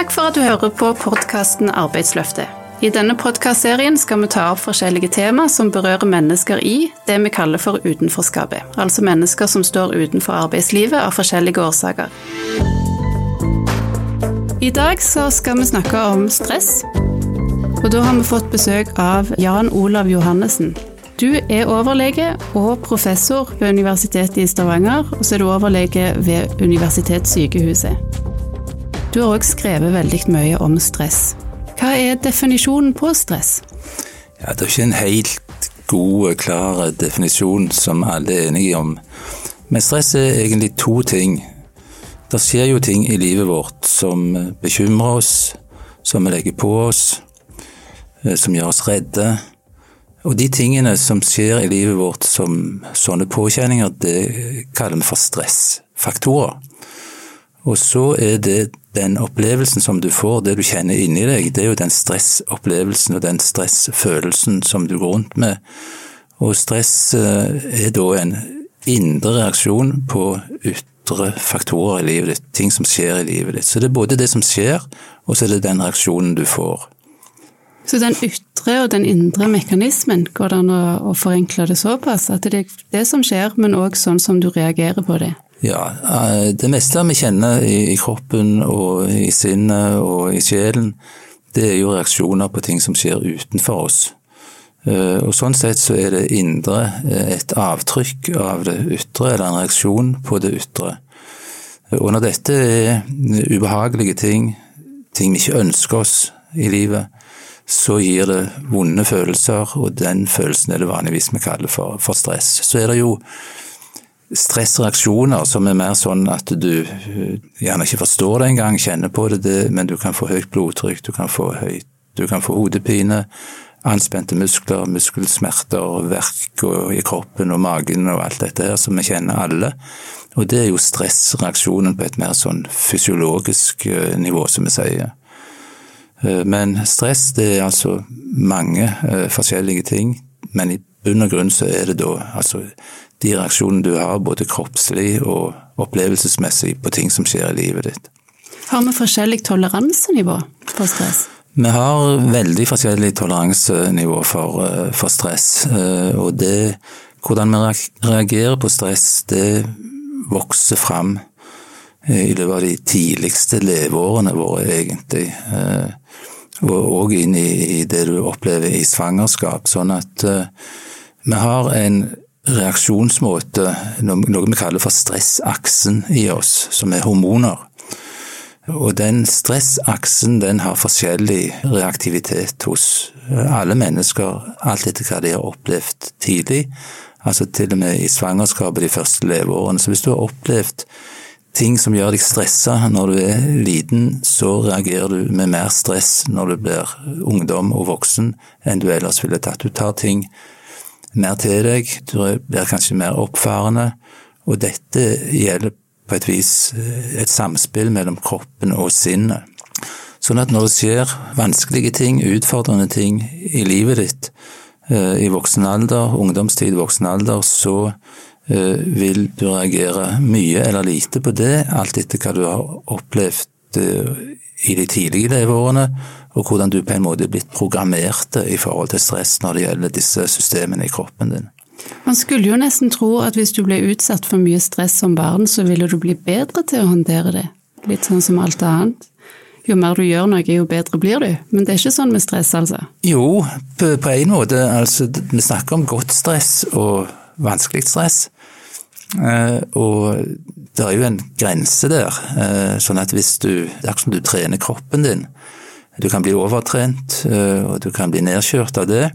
Takk for at du hører på podkasten Arbeidsløftet. I denne podkastserien skal vi ta opp forskjellige tema som berører mennesker i det vi kaller for utenforskapet. Altså mennesker som står utenfor arbeidslivet av forskjellige årsaker. I dag så skal vi snakke om stress. Og da har vi fått besøk av Jan Olav Johannessen. Du er overlege og professor ved Universitetet i Stavanger, og så er du overlege ved Universitetssykehuset. Du har òg skrevet veldig mye om stress. Hva er definisjonen på stress? Ja, Det er ikke en helt god, klar definisjon som alle er enige om. Men stress er egentlig to ting. Det skjer jo ting i livet vårt som bekymrer oss, som vi legger på oss, eh, som gjør oss redde. Og de tingene som skjer i livet vårt som sånne påkjenninger, det kaller vi for stressfaktorer. Og så er det den opplevelsen som du får, det du kjenner inni deg, det er jo den stressopplevelsen og den stressfølelsen som du går rundt med. Og stress eh, er da en indre reaksjon på ytre faktorer i livet ditt, ting som skjer i livet ditt. Så det er både det som skjer, og så er det den reaksjonen du får. Så den ytre og den indre mekanismen, går det an å, forenkle det såpass? At det er det som skjer, men òg sånn som du reagerer på det? Ja, eh, det meste vi kjenner i kroppen og i sinnet og i sjelen, det er jo reaksjoner på ting som skjer utenfor oss. Eh, og Sånn sett så er det indre eh, et avtrykk av det ytre, eller en reaksjon på det ytre. Og når dette er ubehagelige ting, ting vi ikke ønsker oss i livet, så gir det vonde følelser, og den følelsen er det vanligvis vi kaller for, for stress. Så er det jo stressreaksjoner som er mer sånn at du eh, gjerne ikke forstår det engang, kjenner på det, men du kan få høyt blodtrykk, du kan få, høyt, du kan få hodepine, anspente muskler, muskelsmerter, verk i kroppen og magen og alt dette her som vi kjenner alle. Og det er jo stressreaksjonen på et mer sånn fysiologisk eh, nivå, som vi sier. Eh, men stress det er altså mange forskjellige ting, men i bunn og grunn så er det da altså de reaksjonene du har, både kroppslig og opplevelsesmessig, på ting som skjer i livet ditt. Har vi forskjellig toleransenivå for stress? Vi har veldig forskjellig toleransenivå for, eh, for stress. Eh, og det, hvordan vi reagerer på stress, det vokser fram eh, i løpet av de tidligste leveårene våre, egentlig. Og òg inn i, det du opplever i svangerskap. Sånn at vi har en reaksjonsmåte, noe vi kaller for stressaksen i oss, som er hormoner. Og den stressaksen den har forskjellig reaktivitet hos alle mennesker, alt etter hva de har opplevd tidlig. Altså til og med i svangerskapet de første leveårene. Så hvis du har opplevd ting som gjør deg stressa når du er liten, så reagerer du med mer stress når du blir ungdom og voksen enn du ellers ville tatt. Du tar ting mer til deg, du blir kanskje mer oppfarende. Og dette gjelder på et vis eh, et samspill mellom kroppen og sinnet. Sånn at når det skjer vanskelige ting, utfordrende ting i livet ditt, eh, i voksen alder, ungdomstid, voksen alder, så eh, vil du reagere mye eller lite på det, alt etter hva du har opplevd i de tidlige leveårene, og hvordan du på en måte er blitt programmert i forhold til stress når det gjelder disse systemene i kroppen din. Man skulle jo nesten tro at hvis du ble utsatt for mye stress som barn, så ville du bli bedre til å håndtere det. Litt sånn som alt annet. Jo mer du gjør noe, jo bedre blir du. Men det er ikke sånn med stress, altså? Jo, på, på en måte. Altså, vi snakker om godt stress og vanskelig stress. Eh, og det er jo en grense der. Eh, sånn at hvis du Det er akkurat som du trener kroppen din. Du kan bli overtrent, eh, og du kan bli nedkjørt av det.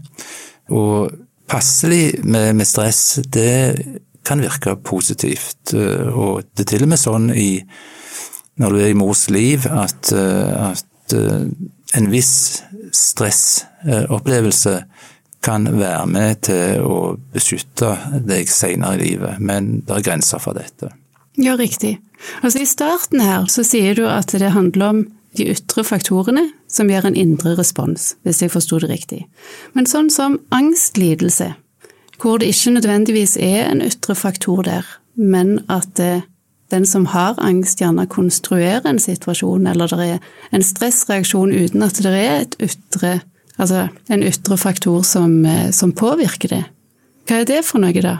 Og passelig med, med stress, det kan virke positivt. Og det er til og med sånn i, når du er i mors liv, at, at en viss stressopplevelse kan være med til å beskytte deg senere i livet, men det er grenser for dette. Ja, riktig. Altså I starten her så sier du at det handler om de ytre faktorene som gjør en indre respons, hvis jeg forsto det riktig. Men sånn som angstlidelse, hvor det ikke nødvendigvis er en ytre faktor der, men at det den som har angst, gjerne konstruerer en situasjon, eller det er en stressreaksjon uten at det er et ytre, altså en ytre faktor som, eh, som påvirker det. Hva er det for noe, da?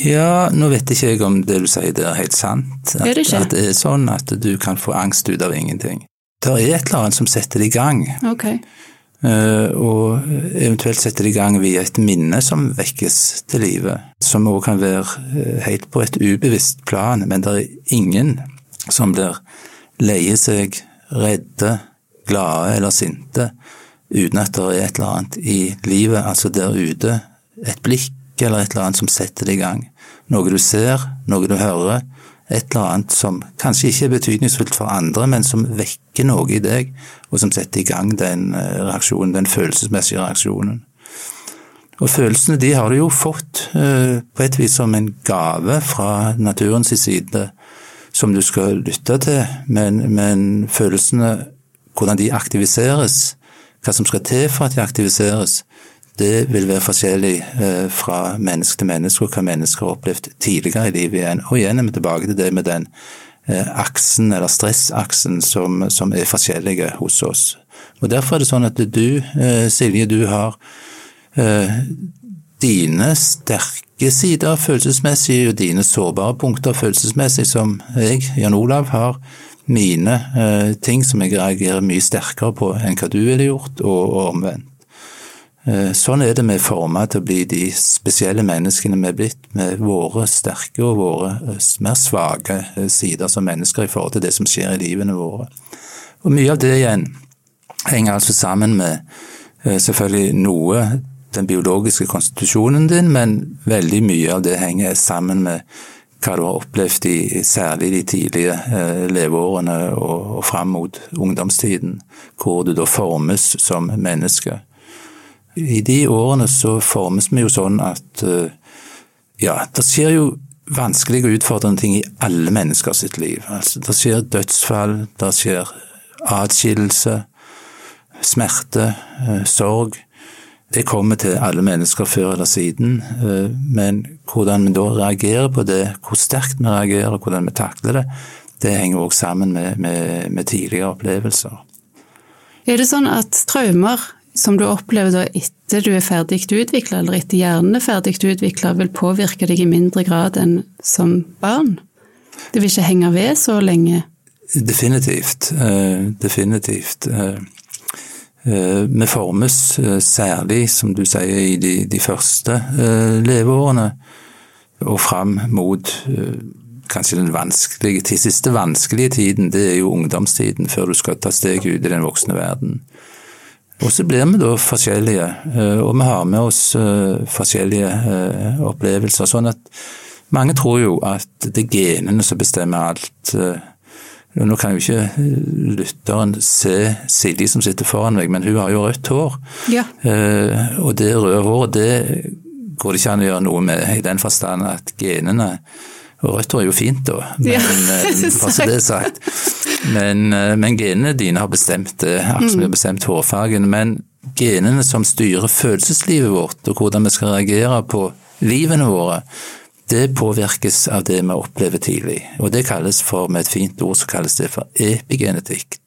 Ja, nå vet ikke jeg om det du sier det er helt sant. At, er det ikke? At det er sånn at du kan få angst ut av ingenting. Det er et eller annet som setter det i gang. Okay. Uh, og eventuelt setter det i gang via et minne som vekkes til live. Som òg kan være uh, helt på et ubevisst plan, men det er ingen som blir leie seg, redde, glade eller sinte uten at det er et eller annet i livet, altså der ute, et blikk eller et eller annet som setter det i gang. Noe du ser, noe du hører, et eller annet som kanskje ikke er betydningsfullt for andre, men som vekker noe i deg, og som setter i gang den eh, reaksjonen, den følelsesmessige reaksjonen. Og følelsene de har du jo fått eh, på et vis som en gave fra naturens side, som du skal lytte til, men, men følelsene, hvordan de aktiviseres, hva som skal til for at de aktiviseres, det vil være forskjellig eh, fra menneske til menneske, og hva mennesker har opplevd tidligere i livet igjen. Og igjen er vi tilbake til det med den eh, aksen, eller stressaksen, som, som er forskjellige hos oss. Og Derfor er det sånn at du, eh, Silje, du har dine sterke sider følelsesmessig, og dine sårbare punkter følelsesmessig, som jeg, Jan Olav, har mine ting som jeg reagerer mye sterkere på enn hva du ville gjort, og, og omvendt. Eh, sånn er det vi er forma til å bli de spesielle menneskene vi er blitt, med våre sterke og våre eh, mer svake eh, sider som mennesker i forhold til det som skjer i livene våre. Og Mye av det igjen henger altså sammen med selvfølgelig noe den biologiske konstitusjonen din, men veldig mye av det henger sammen med hva du har opplevd i særlig de tidlige leveårene og, og fram mot ungdomstiden, hvor du da formes som menneske. I de årene så formes vi jo sånn at eh, ja, det skjer jo vanskelige og utfordrende ting i alle mennesker sitt liv. Altså, det skjer dødsfall, det skjer atskillelse, smerte, eh, sorg. Det kommer til alle mennesker før eller siden, eh, men hvordan vi da reagerer på det, hvor sterkt vi reagerer og hvordan vi takler det, det henger også sammen med, med, med tidligere opplevelser. Er det sånn at traumer som du opplever da etter du er ferdig utvikla, eller etter hjernen er ferdig utvikla, vil påvirke deg i mindre grad enn som barn? Det vil ikke henge ved så lenge? Definitivt. Eh, definitivt. Eh, eh, vi formes særlig, som du sier, i de, de første leveårene og fram mot kanskje den vanskelige, til siste vanskelige tiden, det er jo ungdomstiden, før du skal ta steg ut i den voksne verden. Og så blir vi da forskjellige, eh, og vi har med oss eh, forskjellige eh, opplevelser. Sånn at mange tror jo at det er genene som bestemmer alt. Nå kan jo ikke lytteren se Silje som sitter foran meg, men hun har jo rødt hår. Ja. Og det røde håret, det går det ikke an å gjøre noe med, i den forstand at genene og rødt er jo fint, da, men, ja, for det sagt. Men, eh, men, genene dine har bestemt det, akkurat som vi har bestemt hårfargen. Men genene som styrer følelseslivet vårt, og hvordan vi skal reagere på livene våre, det påvirkes av det vi opplever tidlig. Og det kalles for, med et fint ord, så kalles det for epigenetikk.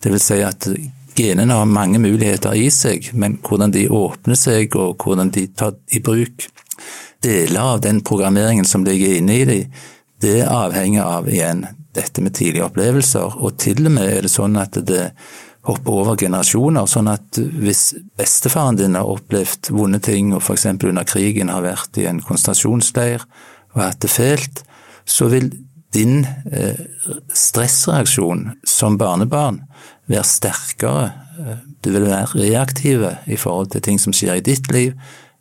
Det vil si at genene har mange muligheter i seg, men hvordan de åpner seg og hvordan de tar i bruk deler av den programmeringen som ligger inne i dem, det avhenger av igjen dette med tidlige opplevelser, og til og med er det sånn at det hopper over generasjoner. Sånn at hvis bestefaren din har opplevd vonde ting, og f.eks. under krigen har vært i en konsentrasjonsleir og hatt det fælt, så vil din eh, stressreaksjon som barnebarn være sterkere. Du vil være reaktive i forhold til ting som skjer i ditt liv,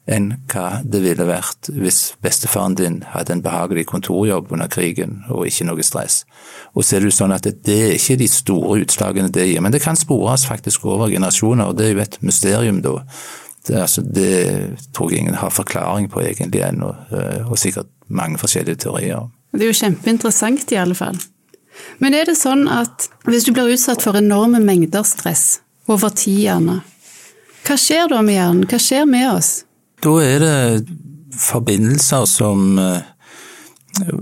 enn hva det ville vært hvis bestefaren din hadde en behagelig kontorjobb under krigen og ikke noe stress. Og så er det jo sånn at det er ikke de store utslagene det gir, men det kan spores faktisk over generasjoner, og det er jo et mysterium da. Det, altså, det tror jeg ingen har forklaring på egentlig ennå, og, og sikkert mange forskjellige teorier. Det er jo kjempeinteressant i alle fall. Men er det sånn at hvis du blir utsatt for enorme mengder stress over tid gjerne, hva skjer da med hjernen, hva skjer med oss? Da er det forbindelser som eh,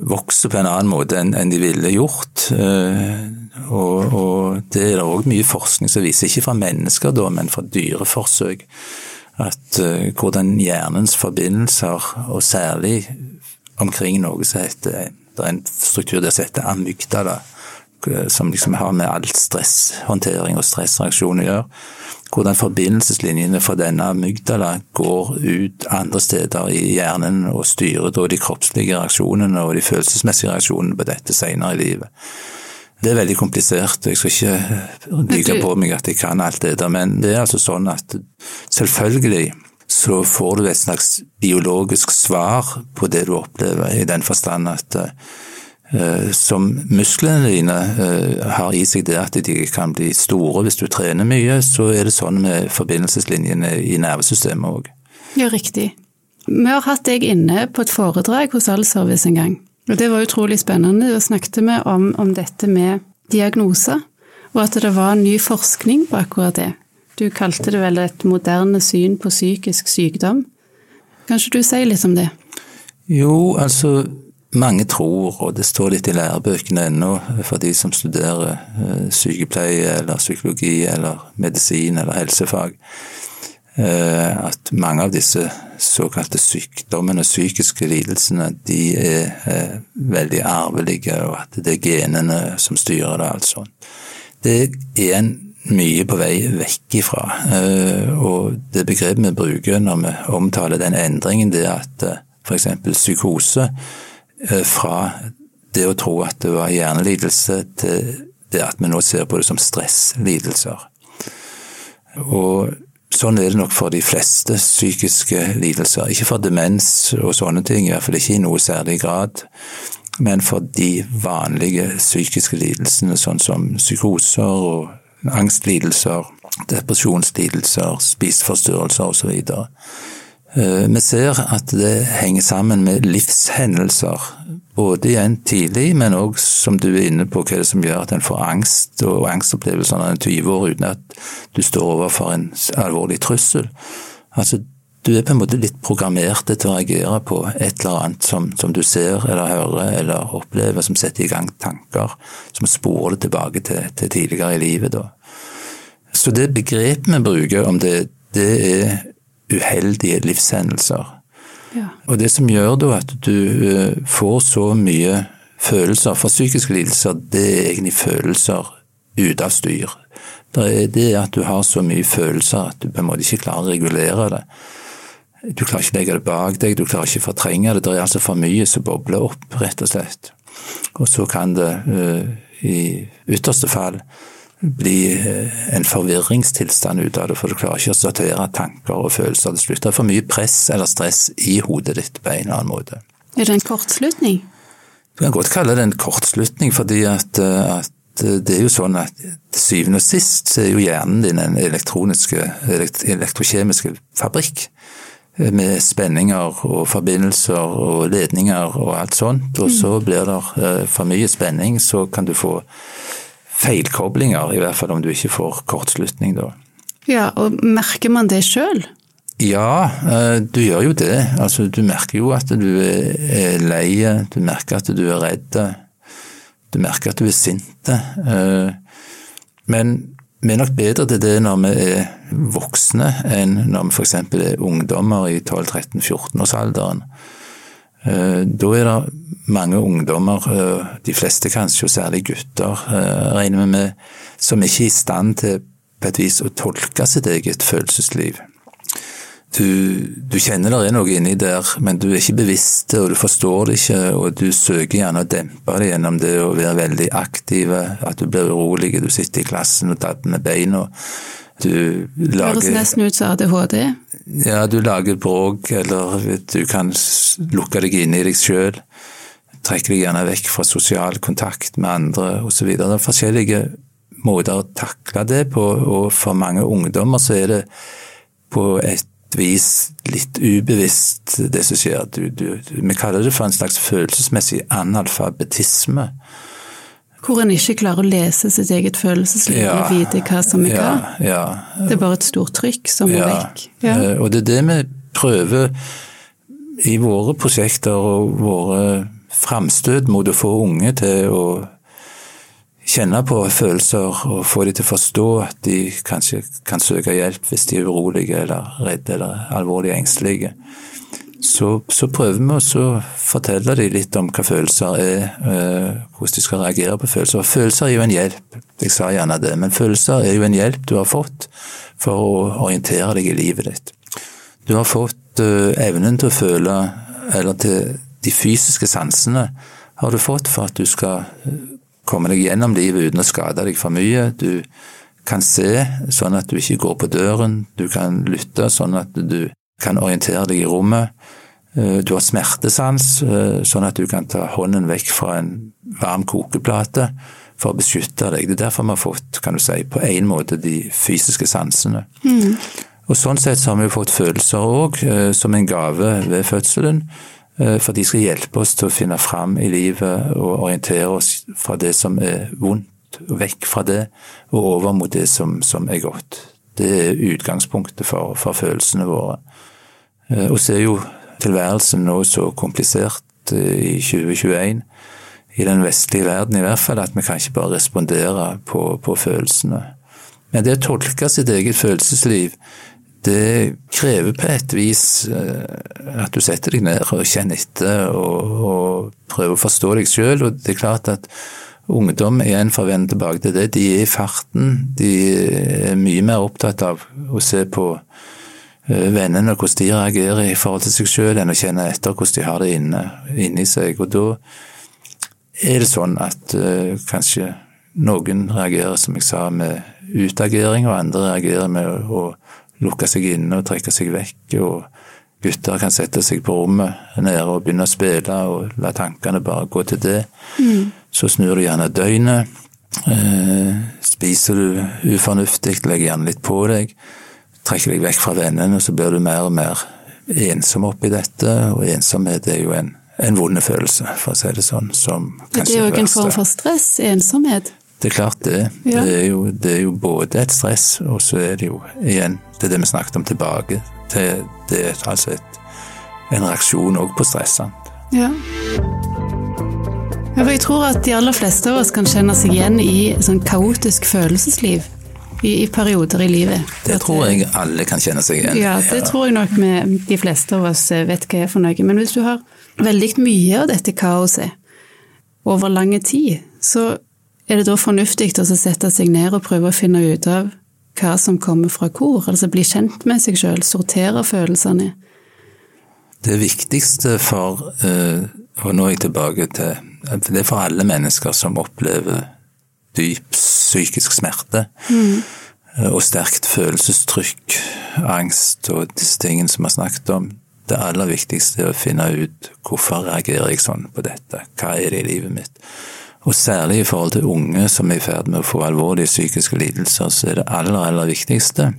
vokser på en annen måte enn, de ville gjort. Og, og det er det òg mye forskning som viser, ikke fra mennesker da, men fra dyreforsøk, at uh, hvordan hjernens forbindelser, og særlig omkring noe som heter Det er en struktur der som heter amygdala, som liksom har med all stresshåndtering og stressreaksjon å gjøre. Hvordan forbindelseslinjene for denne amygdala går ut andre steder i hjernen og styrer da de kroppslige reaksjonene og de følelsesmessige reaksjonene på dette senere i livet. Det er veldig komplisert, jeg skal ikke dykke på meg at jeg kan alt det der, men det er altså sånn at selvfølgelig så får du et slags biologisk svar på det du opplever, i den forstand at uh, som musklene dine uh, har i seg det at de kan bli store hvis du trener mye, så er det sånn med forbindelseslinjene i nervesystemet òg. Ja, riktig. Vi har hatt deg inne på et foredrag hos Allservice en gang. Og Det var utrolig spennende. Da snakket vi om, om dette med diagnoser, og at det var ny forskning på akkurat det. Du kalte det vel et moderne syn på psykisk sykdom. Kanskje du sier litt om det? Jo, altså mange tror, og det står litt i lærebøkene ennå for de som studerer eh, sykepleie eller psykologi eller medisin eller helsefag, Eh, at mange av disse såkalte sykdommene, psykiske lidelsene, de er eh, veldig arvelige, og at det er genene som styrer det. alt sånt. Det er en mye på vei vekk ifra. Og det begrepet vi bruker når vi omtaler den endringen, det er at f.eks. psykose fra det å tro at det var hjernelidelse, til det at vi nå ser på det som stresslidelser. Og Sånn er det nok for de fleste psykiske lidelser. Ikke for demens og sånne ting, i hvert fall ikke i noe særlig grad. Men for de vanlige psykiske lidelsene, sånn som psykoser og angstlidelser, depresjonslidelser, spiseforstyrrelser osv. Eh, vi ser at det henger sammen med livshendelser, både igjen tidlig, men òg som du er inne på, hva er det som gjør at en får angst og angstopplevelser når en er 20 år uten at du står overfor en alvorlig trussel. Altså, du er på en måte litt programmert til å reagere på et eller annet som, som, du ser eller hører eller opplever, som setter i gang tanker, som sporer det tilbake til, til tidligere i livet. Da. Så det begrepet vi bruker om det, det er uheldige livshendelser. Ja. Og det som gjør da at du eh, får så mye følelser For psykiske lidelser, det er egentlig følelser ute av styr. Det er det at du har så mye følelser at du på en måte ikke klarer å regulere det. Du klarer ikke å legge det bak deg, du klarer ikke å fortrenge det. Det er altså for mye som bobler opp, rett og slett. Og så kan det uh, i ytterste fall bli eh, en forvirringstilstand ut av det, for du klarer ikke å sortere tanker og følelser. Det slutter for mye press eller stress i hodet ditt på en eller annen måte. Er det en kortslutning? Du kan godt kalle det en kortslutning, fordi at, eh, at det er jo sånn at til syvende og sist så er jo hjernen din en elektroniske, elektrokjemiske fabrikk. Eh, med spenninger og forbindelser og ledninger og alt sånt. Og så blir det for mye spenning, så kan du få feilkoblinger, i hvert fall om du ikke får kortslutning da. Ja, og merker man det sjøl? Ja, eh, du gjør jo det. Altså, du merker jo at du er lei, du merker at du er redd, du merker at du er sint. Eh, men vi er nok bedre til det når vi er voksne enn når vi f.eks. er ungdommer i 12-13-14-årsalderen. Eh, da er det mange ungdommer, eh, de fleste kanskje, og særlig gutter, eh, regner vi med, som ikke er i stand til på et vis å tolke sitt eget følelsesliv. Du, du kjenner det er noe inni der, men du er ikke bevisst og du forstår det ikke, og du søker gjerne å dempe det gjennom det å være veldig aktiv, at du blir urolig, du sitter i klassen og dabber med beina. Du lager Høres nesten ut som ADHD. Ja, du lager bråk, eller du kan lukke deg inne i deg sjøl. Trekke deg gjerne vekk fra sosial kontakt med andre osv. Det er forskjellige måter å takle det på, og for mange ungdommer så er det på et vis litt ubevisst det som skjer. Du, du, vi kaller det for en slags følelsesmessig analfabetisme. Hvor en ikke klarer å lese sitt eget følelsesliv ja, og vite hva som er hva. Ja, ja. Det er bare et stort trykk som må vekk. Ja. Og det er det vi prøver i våre prosjekter og våre framstøt mot å få unge til å kjenne på følelser og få dem til å forstå at de kanskje kan søke hjelp hvis de er urolige eller redde eller alvorlig engstelige. Så, så, prøver vi å fortelle dem litt om hva følelser er, eh, hvordan de skal reagere på følelser. Følelser er jo en hjelp, jeg sa gjerne det, men følelser er jo en hjelp du har fått for å orientere deg i livet ditt. Du har fått uh, evnen til å føle, eller til de fysiske sansene har du fått for at du skal komme deg gjennom livet uten å skade deg for mye. Du kan se sånn at du ikke går på døren, du kan lytte sånn at du kan orientere deg i rommet. Eh, du har smertesans, eh, sånn at du kan ta hånden vekk fra en varm kokeplate for å beskytte deg. Det er derfor vi har fått, kan du si, på en måte de fysiske sansene. Mm. Og Sånn sett så har vi fått følelser òg, eh, som en gave ved fødselen. For de skal hjelpe oss til å finne fram i livet og orientere oss fra det som er vondt, vekk fra det, og over mot det som, som er godt. Det er utgangspunktet for, for følelsene våre. Eh, og så er jo tilværelsen nå så komplisert eh, i 2021, i den vestlige verden i hvert fall, at vi kan ikke bare respondere på, på følelsene. Men det å tolke sitt eget følelsesliv det krever på et vis eh, at du setter deg ned og kjenner etter og, og prøver å forstå deg sjøl. Og det er klart at ungdom, igjen for å vende tilbake til det, de er i farten. De er mye mer opptatt av å se på vennene og hvordan de reagerer i forhold til seg sjøl, enn å kjenne etter hvordan de har det inne, inni seg. Og da er det sånn at uh, kanskje noen reagerer, som jeg sa, med utagering, og andre reagerer med å, å lukke seg inne og trekke seg vekk. og Gutter kan sette seg på rommet nede og begynne å spille og la tankene bare gå til det. Mm. Så snur du gjerne døgnet. Eh, spiser du ufornuftig, legger gjerne litt på deg. Trekker deg vekk fra vennene, så blir du mer og mer ensom oppi dette. Og ensomhet er jo en, en vond følelse, for å si det sånn. Som det er jo en form for stress, ensomhet? Det er klart det. Ja. Det, er jo, det, er jo, både et stress, og så er det jo igjen det er det vi snakket om tilbake. Det, det er altså et, en reaksjon òg på stress. Ja. ja. Jeg tror at de aller fleste av oss kan kjenne seg igjen i sånn kaotisk følelsesliv. I, i, perioder i livet. Det tror jeg alle kan kjenne seg igjen i. Ja, det tror jeg nok vi, de fleste av oss vet hva er for noe. Men hvis du har veldig mye av dette kaoset over lang tid, så er det da fornuftig å sette seg ned og prøve å finne ut av hva som kommer fra hvor? Altså bli kjent med seg sjøl, sortere følelsene? Det viktigste for, eh, og nå er jeg tilbake til Det er for alle mennesker som opplever dyp psykisk smerte. Mm. Og sterkt følelsestrykk, angst og disse tingene som vi har snakket om. Det aller viktigste er å finne ut hvorfor reagerer jeg sånn på dette, hva er det i livet mitt? Og særlig i forhold til unge som er i ferd med å få alvorlige psykiske lidelser, så er det aller, aller viktigste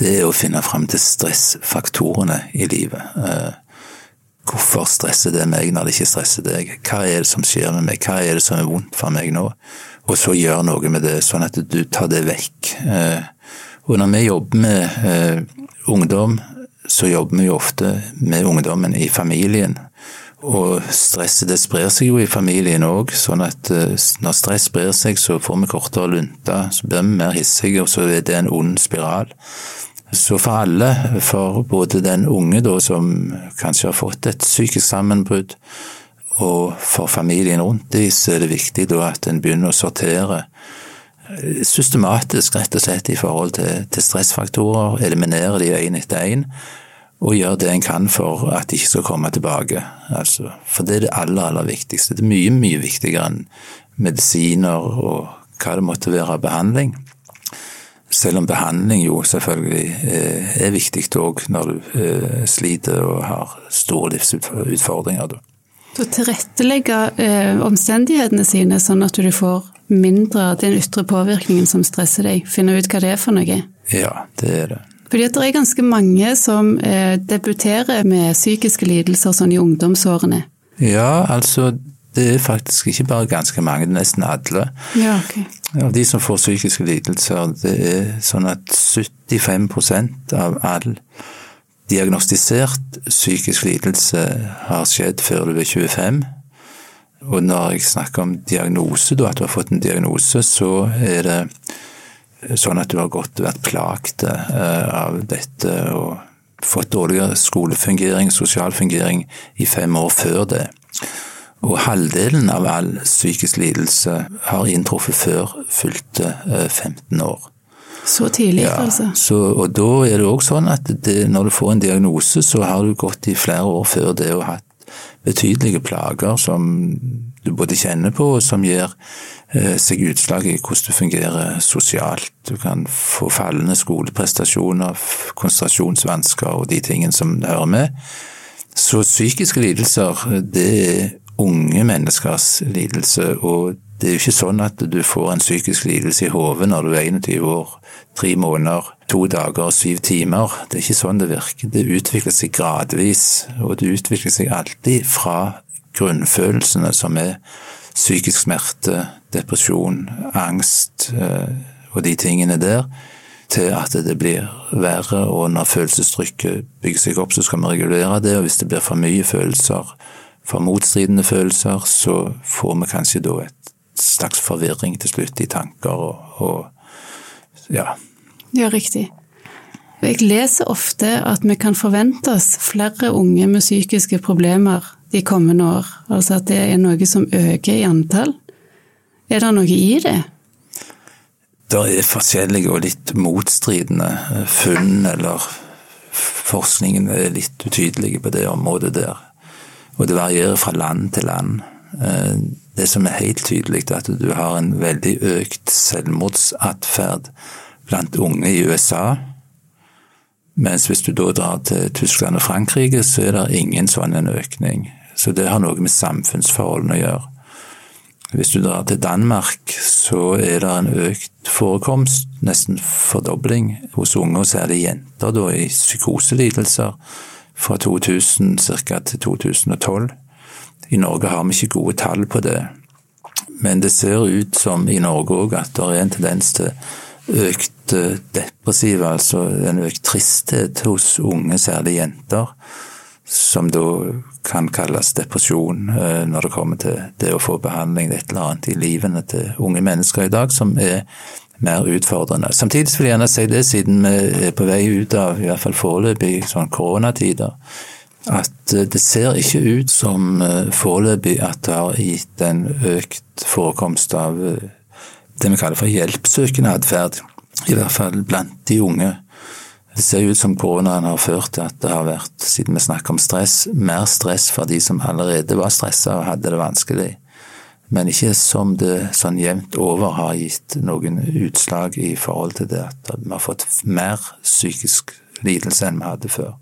det er å finne fram til stressfaktorene i livet. Eh, hvorfor stresser det meg når det ikke stresser deg? Hva er det som skjer med meg? Hva er det som er vondt for meg nå? Og så gjør noe med det, sånn at du tar det vekk. Eh, og når vi jobber med eh, ungdom, så jobber vi jo ofte med ungdommen i familien. Og stresset det sprer seg jo i familien òg, sånn at eh, når stress sprer seg, så får vi kortere lunte, så blir vi mer hissige, og så er det en ond spiral. Så for alle, for både den unge da som kanskje har fått et psykisk sammenbrudd, og for familien rundt dem, så er det viktig da at en begynner å sortere eh, systematisk, rett og slett, i forhold til, til stressfaktorer, eliminere de én etter én og gjøre det en kan for at de ikke skal komme tilbake. Altså, for det er det aller, aller viktigste. Det er mye, mye viktigere enn medisiner og hva det måtte være av behandling. Selv om behandling jo selvfølgelig er, er viktig òg når du eh, sliter og har store livsutfordringer. Så tilrettelegge eh, omstendighetene sine sånn at du får mindre av den ytre påvirkningen som stresser deg. Finne ut hva det er for noe. Ja, det er det. Fordi at det er ganske mange som eh, debuterer med psykiske lidelser sånn i ungdomsårene. Ja, altså det er faktisk ikke bare ganske mange, det er nesten alle. Ja, ok. Av de som får psykiske lidelser, det er sånn at 75 av all diagnostisert psykisk lidelse har skjedd før du er 25. Og når jeg snakker om diagnose, da, at du har fått en diagnose, så er det sånn at du har og vært plaget eh, av dette og fått dårligere skolefungering, sosial fungering, i fem år før det. Og halvdelen av all psykisk lidelse har inntruffet før fylte 15 eh, år. Så tidlig, ja, altså. Så, og da er det òg sånn at det, når du får en diagnose, så har du gått i flere år før det og hatt betydelige plager som du både kjenner på, og som gir eh, seg utslag i hvordan du fungerer sosialt. Du kan få fallende skoleprestasjoner, konsentrasjonsvansker og de tingene som hører med. Så psykiske lidelser, det er unge menneskers lidelse, og det er jo ikke sånn at du får en psykisk lidelse i hodet når du er 21 år, tre måneder, to dager og syv timer. Det er ikke sånn det virker. Det utvikler seg gradvis, og det utvikler seg alltid fra grunnfølelsene som er psykisk smerte, depresjon, angst eh, og de tingene der, til at det blir verre, og når følelsestrykket bygger seg opp, så skal vi regulere det, og hvis det blir for mye følelser, for motstridende følelser, så får vi kanskje da et slags forvirring til slutt i tanker og, og ja. Ja, riktig. Jeg leser ofte at vi kan forvente oss flere unge med psykiske problemer de kommende år, altså at det er noe som øker i antall. Er det noe i det? Det er forskjellige og litt motstridende funn, eller forskningen er litt utydelig på det området der. Og det varierer fra land til land. Eh, det som er helt tydelig, er at du har en veldig økt selvmordsatferd blant unge i USA. Mens hvis du da drar til Tyskland og Frankrike, så er det ingen sånn en økning. Så det har noe med samfunnsforholdene å gjøre. Hvis du drar til Danmark, så er det en økt forekomst, nesten fordobling, hos unge, og det jenter da, i psykoselidelser fra 2000 ca. til 2012. I Norge har vi ikke gode tall på det, men det ser ut som i Norge òg at det er en tendens til økt eh, depressiv, altså en økt tristhet hos unge, særlig jenter, som da kan kalles depresjon eh, når det kommer til det å få behandling, et eller annet i livene til unge mennesker i dag som er mer utfordrende. Samtidig vil jeg gjerne si det, siden vi er på vei ut av i hvert fall foreløpig sånn koronatider, at eh, det ser ikke ut som eh, foreløpig at det har gitt en økt forekomst av eh, det vi kaller for hjelpsøkende atferd, i hvert fall blant de unge. Det ser ut som koronaen har ført til at det har vært, siden vi snakker om stress, mer stress for de som allerede var stressa og hadde det vanskelig, men ikke som det sånn jevnt over har gitt noen utslag i forhold til det at vi har fått mer psykisk lidelse enn vi hadde før.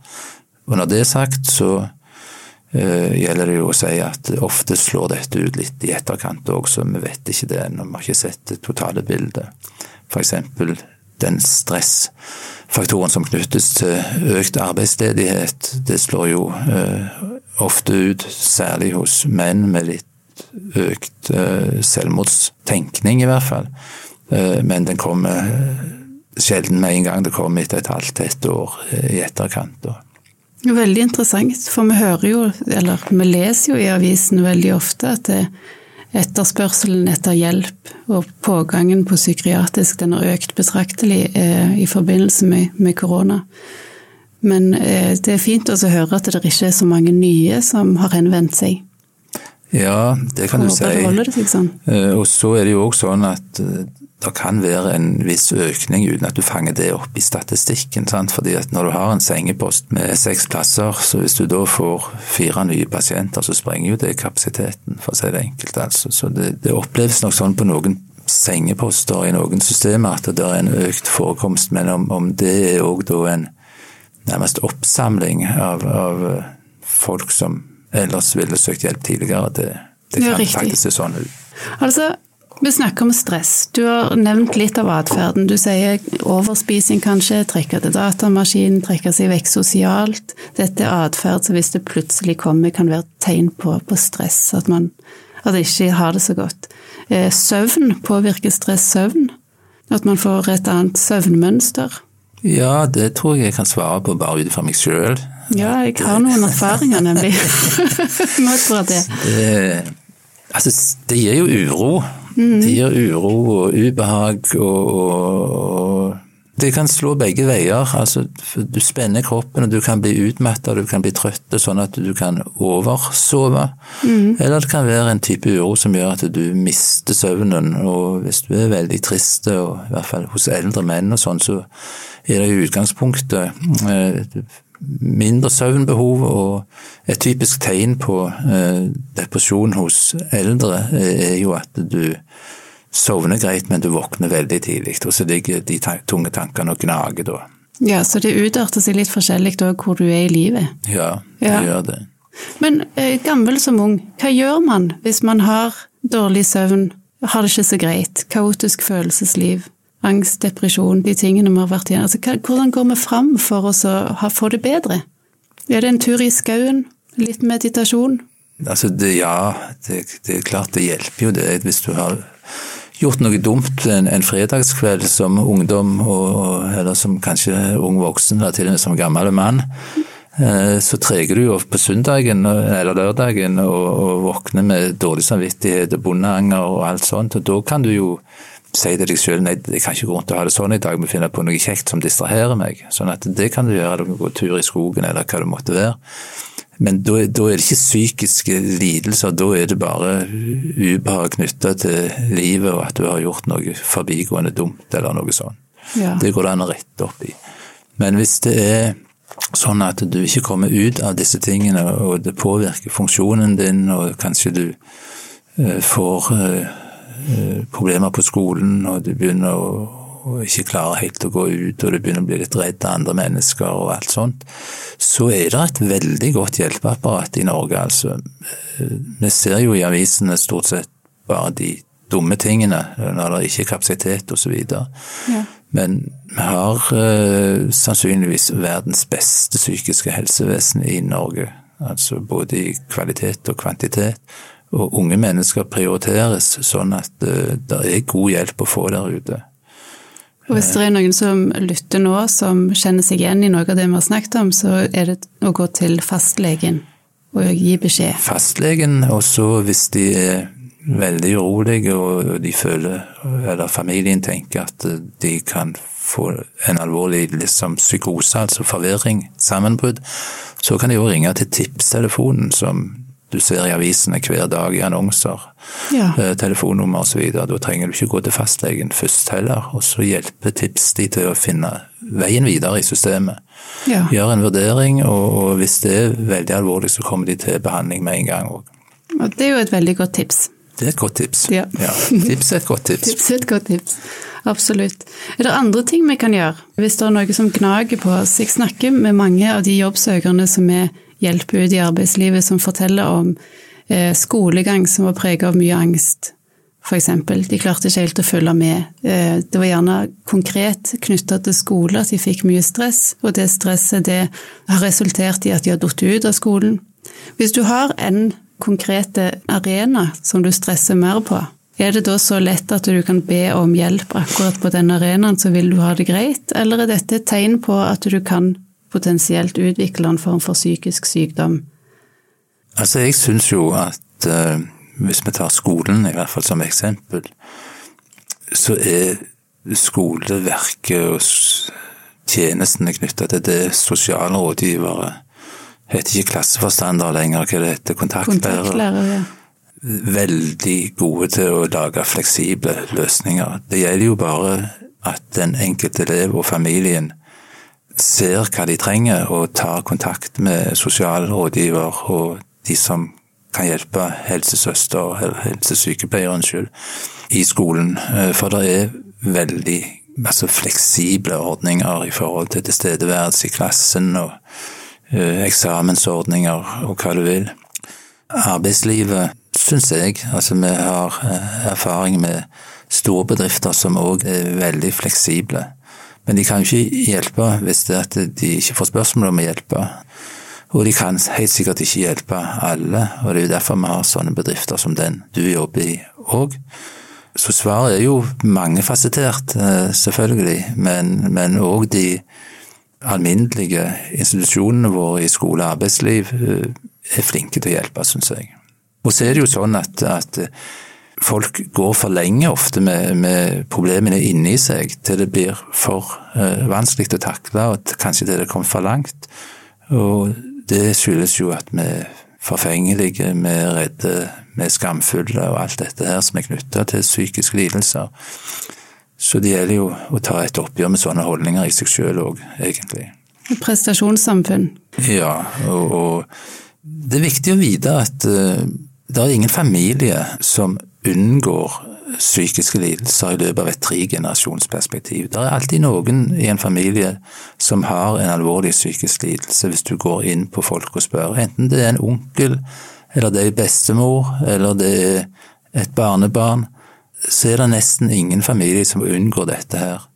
Og når det er sagt, så uh, gjelder det jo å si at ofte slår dette ut litt i etterkant òg, så vi vet ikke det ennå. Vi har ikke sett det totale bildet. Eksempel den stressfaktoren som knyttes til økt arbeidsledighet, det slår jo uh, ofte ut, særlig hos menn med litt økt uh, selvmordstenkning, i hvert fall. Men den kommer sjelden med en gang. Det kommer etter et halvt et år i etterkant. da. Veldig interessant, for vi hører jo, eller vi leser jo i avisen veldig ofte at etterspørselen etter hjelp og pågangen på psykiatrisk den har økt betraktelig eh, i forbindelse med, med korona. Men eh, det er fint også å høre at det ikke er så mange nye som har henvendt seg. Ja, det kan du si. Sånn. Eh, og så er det jo òg sånn at eh, det kan være en viss økning uten at du fanger det opp i statistikken. Sant? Fordi at når du har en sengepost med seks plasser, så hvis du da får fire nye pasienter, så sprenger jo det kapasiteten, for å si det enkelt. Altså. Så det, det oppleves nok sånn på noen sengeposter i noen systemer at det er en økt forekomst, men om, om det er òg da en nærmest oppsamling av, av, folk som ellers ville søkt hjelp tidligere, det, det kan faktisk se sånn ut. Altså, vi snakker om stress. Du har nevnt litt av atferden. Du sier overspising kanskje, trekke til datamaskinen, trekke seg vekk sosialt. Dette er atferd som hvis det plutselig kommer, kan være tegn på, på stress. At man at ikke har det så godt. Eh, søvn, påvirker stress søvn? At man får et annet søvnmønster? Ja, det tror jeg jeg kan svare på bare ut fra meg sjøl. Ja, jeg har noen erfaringer, nemlig. Nok for det. det Altså, det gir jo uro. Det gir uro og ubehag og, og, og det kan slå begge veier. Altså, du spenner kroppen, og du kan bli utmatta, du kan bli trøtt, sånn at du kan oversove. Mm. Eller det kan være en type uro som gjør at du mister søvnen. Og hvis du er veldig trist, og i hvert fall hos eldre menn og sånn, så er det i utgangspunktet eh, mindre søvnbehov, og et typisk tegn på eh, depresjon hos eldre er jo at du sovner greit, men du våkner veldig tidlig. Og så ligger de tunge tankene og gnager da. Ja, så det utarter seg litt forskjellig da hvor du er i livet? Ja, det ja. gjør det. Men eh, gammel som ung, hva gjør man hvis man har dårlig søvn, har det ikke så greit, kaotisk følelsesliv, angst, depresjon, de tingene vi har vært igjen? Altså, hvordan går vi fram for å få det bedre? Er det en tur i skauen? Litt meditasjon? Altså, det, ja, det, det er klart det hjelper jo det hvis du har gjort noe dumt en, en fredagskveld som ungdom, og, eller som kanskje ung voksen, eller til og med som gammel mann, eh, så treger du jo på søndagen eller lørdagen og, og våkner med dårlig samvittighet og bondeanger og alt sånt. og Da kan du jo si til deg selv nei, jeg kan ikke gå rundt og ha det sånn i dag, men finne på noe kjekt som distraherer meg. Sånn at det kan du gjøre, du kan gå tur i skogen eller hva det måtte være. Men da, da, er det ikke psykiske lidelser, da er det bare ubehag knytta til livet og at du har gjort noe forbigående dumt eller noe sånt. Ja. Det går det an å rette opp i. Men hvis det er sånn at du ikke kommer ut av disse tingene, og det påvirker funksjonen din, og kanskje du uh, får uh, problemer på skolen, og du begynner å og ikke klarer helt å gå ut, og du begynner å bli litt redd av andre mennesker og alt sånt, så er det et veldig godt hjelpeapparat i Norge, altså. Vi ser jo i avisene stort sett bare de dumme tingene, når det ikke er kapasitet osv. Ja. Men vi har uh, sannsynligvis verdens beste psykiske helsevesen i Norge. Altså både i kvalitet og kvantitet. Og unge mennesker prioriteres sånn at uh, det er god hjelp å få der ute. Og hvis det er noen som lytter nå, som kjenner seg igjen i noe av det vi har snakket om, så er det å gå til fastlegen og gi beskjed. Fastlegen, og så hvis de er veldig urolige og de føler, eller familien tenker at de kan få en alvorlig liksom, psykose, altså forvirring, sammenbrudd, så kan de jo ringe til tipstelefonen som du ser i avisene hver dag i annonser, ja. eh, telefonnummer osv. Da trenger du ikke gå til fastlegen først heller, og så hjelper tips de til å finne veien videre i systemet. Ja. Gjør en vurdering, og, og, hvis det er veldig alvorlig, så kommer de til behandling med en gang òg. Det er jo et veldig godt tips. Det er et godt tips. Ja. ja. Tips er et godt tips. tips er et godt tips. Absolutt. Er det andre ting vi kan gjøre hvis det er noe som gnager på oss? Jeg snakker med mange av de jobbsøkerne som er hjelpe ut i arbeidslivet som forteller om eh, skolegang som var preget av mye angst, f.eks. De klarte ikke helt å følge med. Eh, det var gjerne konkret knytta til skole at de fikk mye stress, og det stresset det har resultert i at de har falt ut av skolen. Hvis du har en konkrete arena som du stresser mer på, er det da så lett at du kan be om hjelp akkurat på den arenaen, så vil du ha det greit, eller er dette et tegn på at du kan potensielt utvikle en form for psykisk sykdom? Altså, jeg syns jo at uh, hvis vi tar skolen i hvert fall som eksempel, så er skoleverket og tjenestene knytta til det sosiale rådgivere heter ikke klasseforstander lenger, hva det heter, kontaktlærer. kontaktlærer ja. Veldig gode til å lage fleksible løsninger. Det gjelder jo bare at den enkelte elev og familien ser hva de trenger, og tar kontakt med sosialrådgiver og de som kan hjelpe helsesøster eller helsesykepleier unnskyld, i skolen. Eh, for det er veldig altså fleksible ordninger i forhold til tilstedeværelse i klassen og uh, eksamensordninger og hva du vil. Arbeidslivet syns jeg, altså vi har eh, erfaring med store bedrifter som òg er veldig fleksible. Men de kan jo ikke hjelpe hvis de ikke får spørsmål om å hjelpe. Og de kan helt sikkert ikke hjelpe alle, og det er jo derfor vi har sånne bedrifter som den du jobber i òg. Så svaret er jo mangefasettert, eh, selvfølgelig, men òg de alminnelige institusjonene våre i skole og arbeidsliv eh, er flinke til å hjelpe, syns jeg. Og så er det jo sånn at, at folk går for lenge ofte med, med, problemene inni seg til det blir for uh, vanskelig å takle, og kanskje til det kommer for langt. Og det skyldes jo at vi er forfengelige, vi er redde, vi er skamfulle og alt dette her som er knytta til psykiske lidelser. Så det gjelder jo å ta et oppgjør med sånne holdninger i seg sjøl òg, egentlig. Prestasjonssamfunn. Ja, og, og det er viktig å vite at uh, det er ingen familie som unngår psykiske lidelser i løpet av et tregenerasjonsperspektiv. Det er alltid noen i en familie som har en alvorlig psykisk lidelse, hvis du går inn på folk og spør. Enten det er en onkel, eller det er bestemor, eller det er et barnebarn, så er det nesten ingen familie som unngår dette her.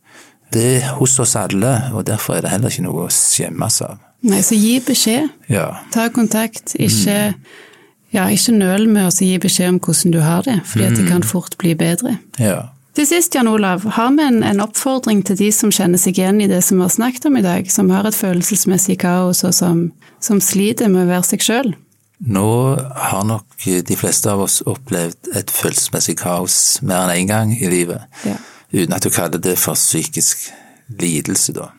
Det er hos oss alle, og derfor er det heller ikke noe å skjemmes av. Nei, så gi beskjed. Ja. Ta kontakt. Ikke mm ja, ikke nøl med å gi beskjed om hvordan du har det, fordi at det kan fort bli bedre. Ja. Til sist, Jan Olav, har vi en, en, oppfordring til de som kjenner seg igjen i det som vi har snakket om i dag, som har et følelsesmessig kaos og som, som sliter med å være seg sjøl? Nå har nok de fleste av oss opplevd et følelsesmessig kaos mer enn én en gang i livet, ja. uten at du kaller det for psykisk lidelse, da.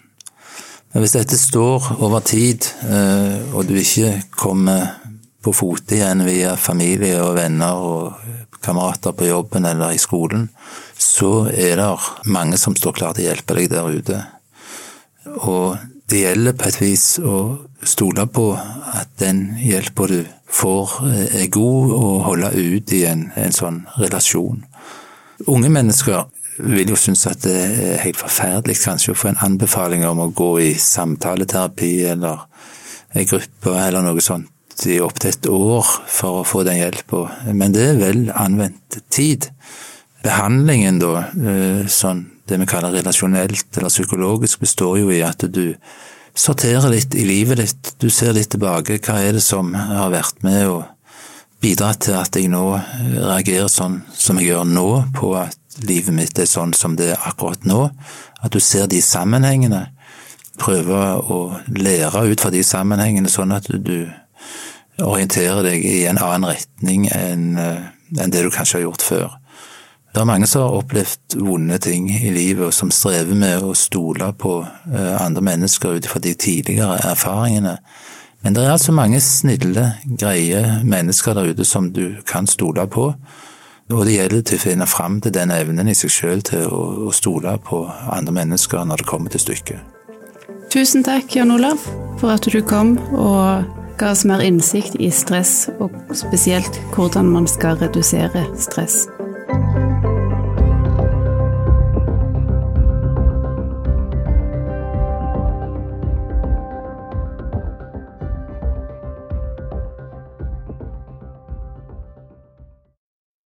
Men hvis dette står over tid, eh, og du ikke kommer på fote igjen via familie og venner og kamerater på jobben eller i skolen, så er det mange som står klar til å hjelpe deg der ute. Og det gjelder på et vis å stole på at den hjelpa du får, er god, og holde ut i en, en sånn relasjon. Unge mennesker vil jo synes at det er helt forferdelig kanskje å få en anbefaling om å gå i samtaleterapi eller ei gruppe eller noe sånt i opptil et år for å få den hjelpa, men det er vel anvendt tid. Behandlingen, da, eh, sånn det vi kaller relasjonelt eller psykologisk, består jo i at du sorterer litt i livet ditt. Du ser litt tilbake. Hva er det som har vært med å bidra til at jeg nå reagerer sånn som jeg gjør nå, på at livet mitt er sånn som det er akkurat nå? At du ser de sammenhengene. Prøver å lære ut fra de sammenhengene, sånn at du orientere deg i en annen retning enn eh, enn det du kanskje har gjort før. Det er mange som har opplevd vonde ting i livet, og som strever med å stole på eh, andre mennesker ut fra de tidligere erfaringene. Men det er altså mange snille, greie mennesker der ute som du kan stole på. Og det gjelder til å finne fram til den evnen i seg sjøl til å stole på andre mennesker når det kommer til stykket. Tusen takk, Jan Olav, for at du kom og ga oss mer innsikt i stress, og spesielt hvordan man skal redusere stress.